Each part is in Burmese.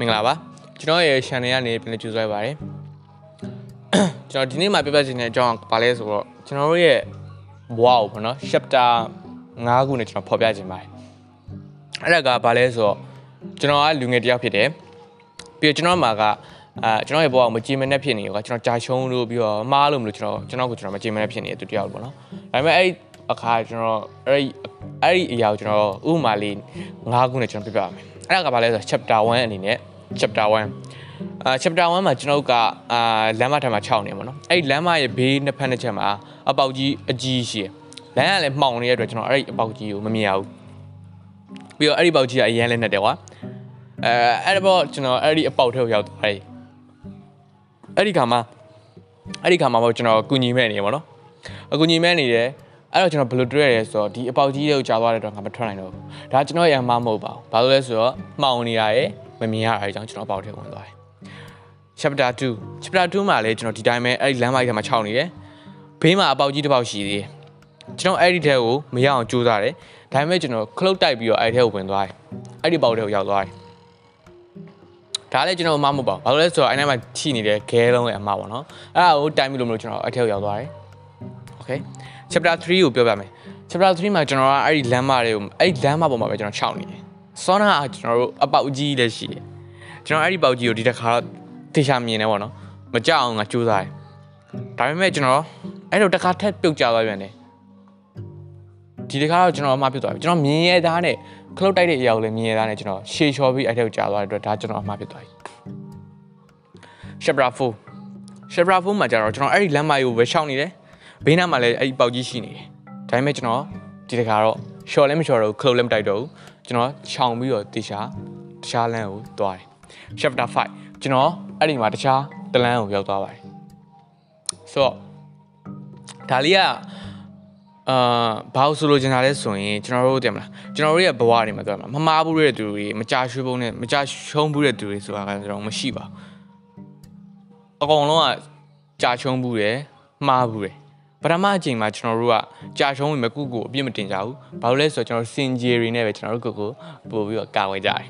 မင်္ဂလာပါကျွန်တော်ရဲ့ channel ကနေပြန်လည်ကြိုဆိုရပါတယ်ကျွန်တော်ဒီနေ့မှာပြပြချင်တဲ့အကြောင်းကဘာလဲဆိုတော့ကျွန်တော်တို့ရဲ့ဘဝကိုပေါ့နော် chapter 5ခုနဲ့ကျွန်တော်ဖော်ပြခြင်းပါတယ်အဲ့ဒါကဘာလဲဆိုတော့ကျွန်တော်ကလူငယ်တစ်ယောက်ဖြစ်တယ်ပြီးတော့ကျွန်တော်မှာကအာကျွန်တော်ရဲ့ဘဝကိုမကြည်မနဲ့ဖြစ်နေရောကကျွန်တော်ကြာရှုံးလို့ပြီးတော့မှားလို့မလို့ကျွန်တော်ကျွန်တော်ကိုကျွန်တော်မကြည်မနဲ့ဖြစ်နေတဲ့သူတစ်ယောက်ပေါ့နော်ဒါပေမဲ့အဲ့အခါကျွန်တော်အဲ့ဒီအဲ့ဒီအရာကိုကျွန်တော်ဥပမာလေး၅ခုနဲ့ကျွန်တော်ပြပြပါမယ် အဲ့ဒါကဘာလဲဆိုတော့ chapter 1အနေနဲ့ chapter 1အာ chapter 1မှာကျွန်တော်တို့ကအာလမ်းမထမ်းမှာ6နေပါတော့အဲ့ဒီလမ်းမရဲ့ဘေးနှစ်ဖက်နှစ်ချက်မှာအပေါက်ကြီးအကြီးရှိတယ်လမ်းကလည်းမှောင်နေတဲ့အတွက်ကျွန်တော်အဲ့ဒီအပေါက်ကြီးကိုမမြင်ရဘူးပြီးတော့အဲ့ဒီပေါက်ကြီးကအရန်လည်းနဲ့တယ်ကွာအဲအဲ့တော့ကျွန်တော်အဲ့ဒီအပေါက်ထဲကိုရောက်သွားတယ်အဲ့ဒီခါမှာအဲ့ဒီခါမှာပေါ့ကျွန်တော်ကုညီမဲ့နေရပါတော့အကူညီမဲ့နေတယ် အဲ့တော့ကျွန်တော်ဘယ်လိုတွေ့ရလဲဆိုတော့ဒီအပေါက်ကြီးတွေကိုကြာသွားတဲ့တော့ငါမထွက်နိုင်တော့ဘူးဒါကျွန်တော်ရံမမဟုတ်ပါဘူးဘာလို့လဲဆိုတော့မှောင်နေရရဲ့မမြင်ရတဲ့အကြောင်းကျွန်တော်အပေါက်ထဲဝင်သွားတယ် chapter 2 chapter 2မှာလည်းကျွန်တော်ဒီတိုင်းပဲအဲ့ဒီလမ်းမိုက်ထဲမှာခြောက်နေတယ်ဘေးမှာအပေါက်ကြီးတစ်ပေါက်ရှိသေးတယ်ကျွန်တော်အဲ့ဒီထဲကိုမရအောင်ကြိုးစားတယ်ဒါပေမဲ့ကျွန်တော်ခလုတ်တိုက်ပြီးတော့အဲ့ဒီထဲကိုဝင်သွားတယ်အဲ့ဒီပေါက်ထဲကိုရောက်သွားတယ်ဒါလည်းကျွန်တော်အမမဟုတ်ပါဘူးဘာလို့လဲဆိုတော့အဲ့ဒီမှာထိနေတဲ့ခဲလုံးရဲ့အမပေါ့နော်အဲ့ဒါကိုတိုင်ပြီးလို့မလို့ကျွန်တော်အဲ့ထဲကိုရောက်သွားတယ် okay chapter 3ကိုပြောပြမယ် chapter 3မှာကျွန်တော်ကအဲ့ဒီလမ်းမတွေကိုအဲ့ဒီလမ်းမပေါ်မှာပဲကျွန်တော်ခြောက်နေတယ်စောနာကကျွန်တော်တို့အပေါက်ကြီးလည်းရှိတယ်ကျွန်တော်အဲ့ဒီပေါက်ကြီးကိုဒီတစ်ခါတော့တေချာမြင်နေပေါ့နော်မကြောက်အောင်ငါကြိုးစားတယ်ဒါပေမဲ့ကျွန်တော်အဲ့လိုတစ်ခါထက်ပြုတ်ကြသွားပြန်တယ်ဒီတစ်ခါတော့ကျွန်တော်အမှားပြုတ်သွားပြီကျွန်တော်မြင်ရသားနဲ့ခလုတ်တိုက်တဲ့အရာကိုလည်းမြင်ရသားနဲ့ကျွန်တော်ရှေ့ချော်ပြီးအဲ့ထက်ကိုကြာသွားတဲ့အတွက်ဒါကျွန်တော်အမှားပြုတ်သွားပြီ chapter 4 chapter 4မှာကျတော့ကျွန်တော်အဲ့ဒီလမ်းမကြီးကိုပဲရှောင်နေတယ် ဘေးနားမှာလည်းအဲ့ဒီပေါက်ကြီးရှိနေတယ်ဒါပေမဲ့ကျွန်တော်ဒီတစ်ခါတော့ short လည်းမ short တော့ close လည်းမတိုက်တော့ဘူးကျွန်တော်ခြောင်ပြီးတော့တေချာတခြားလမ်းကိုသွားတယ် chapter 5ကျွန်တော်အဲ့ဒီမှာတခြားတလမ်းကိုရောက်သွားပါတယ်ဆိုတော့ဒါလေးကအာဘာလို့ဆိုလိုချင်တာလဲဆိုရင်ကျွန်တော်တို့တင်မလားကျွန်တော်တို့ရဲ့ဘဝတွေမှာပြောမှာမမားဘူးတဲ့သူတွေမကြရွှေပုံနဲ့မကြရှုံးဘူးတဲ့သူတွေဆိုတာကကျွန်တော်မရှိပါဘူးအကောင်လုံးကကြာရှုံးဘူးတယ်မှားဘူးတယ် ပထမအချိန်မှာကျွန်တော်တို့ကကြာရှုံးဝင်မကုကိုအပြစ်မတင်ကြဘူးဘာလို့လဲဆိုတော့ကျွန်တော်စင်ဂျီရီနဲ့ပဲကျွန်တော်တို့ကိုကိုပို့ပြီးတော့ကာဝယ်ကြတယ်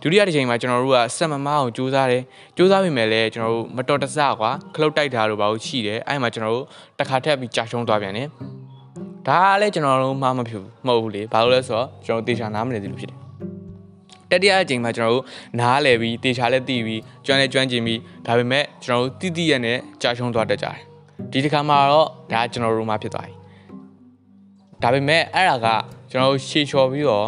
ဒုတိယတစ်ချိန်မှာကျွန်တော်တို့ကစက်မမအောင်စူးစမ်းတယ်စူးစမ်းမိမယ်လဲကျွန်တော်တို့မတော်တဆကွာခလုတ်တိုက်တာလို့ဘာလို့ရှိတယ်အဲ့မှာကျွန်တော်တို့တစ်ခါထပ်ပြီးကြာရှုံးသွားပြန်တယ်ဒါကလည်းကျွန်တော်တို့မှမဖြစ်ဘူးမဟုတ်ဘူးလေဘာလို့လဲဆိုတော့ကျွန်တော်တေချာနားမလည်သေးလို့ဖြစ်တယ်တတိယအချိန်မှာကျွန်တော်တို့နားလည်ပြီးတေချာလည်းသိပြီးကျွမ်းလည်းကျွမ်းကျင်ပြီးဒါပေမဲ့ကျွန်တော်တို့တိတိရနဲ့ကြာရှုံးသွားတတ်ကြတယ် ဒီတစ်ခါမှာတော့ဒါကျွန်တော်တို့မှဖြစ်သွားပြီဒါပေမဲ့အဲ့ဒါကကျွန်တော်တို့ရှေ့ချော်ပြီးတော့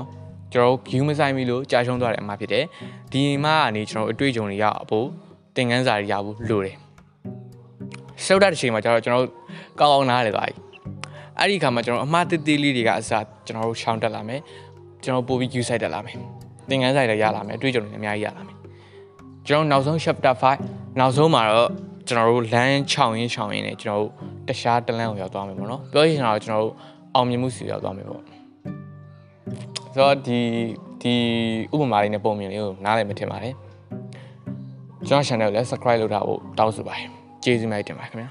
ကျွန်တော်တို့ view မဆိုင်ပြီလို့ကြာရှုံးသွားတဲ့အမှာဖြစ်တယ်ဒီမှာကနေကျွန်တော်တို့အတွေ့အကြုံတွေရဖို့သင်ခန်းစာတွေရဖို့လိုတယ်ရှောက်တဲ့တစ်ချိန်မှာကျတော့ကျွန်တော်တို့ကောင်းကောင်းနားလည်သွားပြီအဲ့ဒီခါမှာကျွန်တော်အမှားတစ်သေးလေးတွေကအစားကျွန်တော်တို့ရှောင်းတက်လာမယ်ကျွန်တော်ပို့ပြီး view site တက်လာမယ်သင်ခန်းစာတွေရလာမယ်အတွေ့အကြုံတွေအများကြီးရလာမယ်ကျွန်တော်နောက်ဆုံး chapter 5နောက်ဆုံးမှာတော့ ကျွန်တော်တို့လမ်း6ရင်း6ရင်းနဲ့ကျွန်တော်တို့တခြားတလန်းကိုရောက်သွားမယ်ပေါ့နော်ပြောရင်တော့ကျွန်တော်တို့အောင်မြင်မှုစီရောက်သွားမယ်ပေါ့ဆိုတော့ဒီဒီဥပမာလေးနဲ့ပုံမြင်လေးကိုနားလည်မထင်ပါနဲ့ကျွန်တော် channel ကိုလည်း subscribe လုပ်ထားဖို့တောင်းဆိုပါတယ်ကျေးဇူးများတင်ပါတယ်ခင်ဗျာ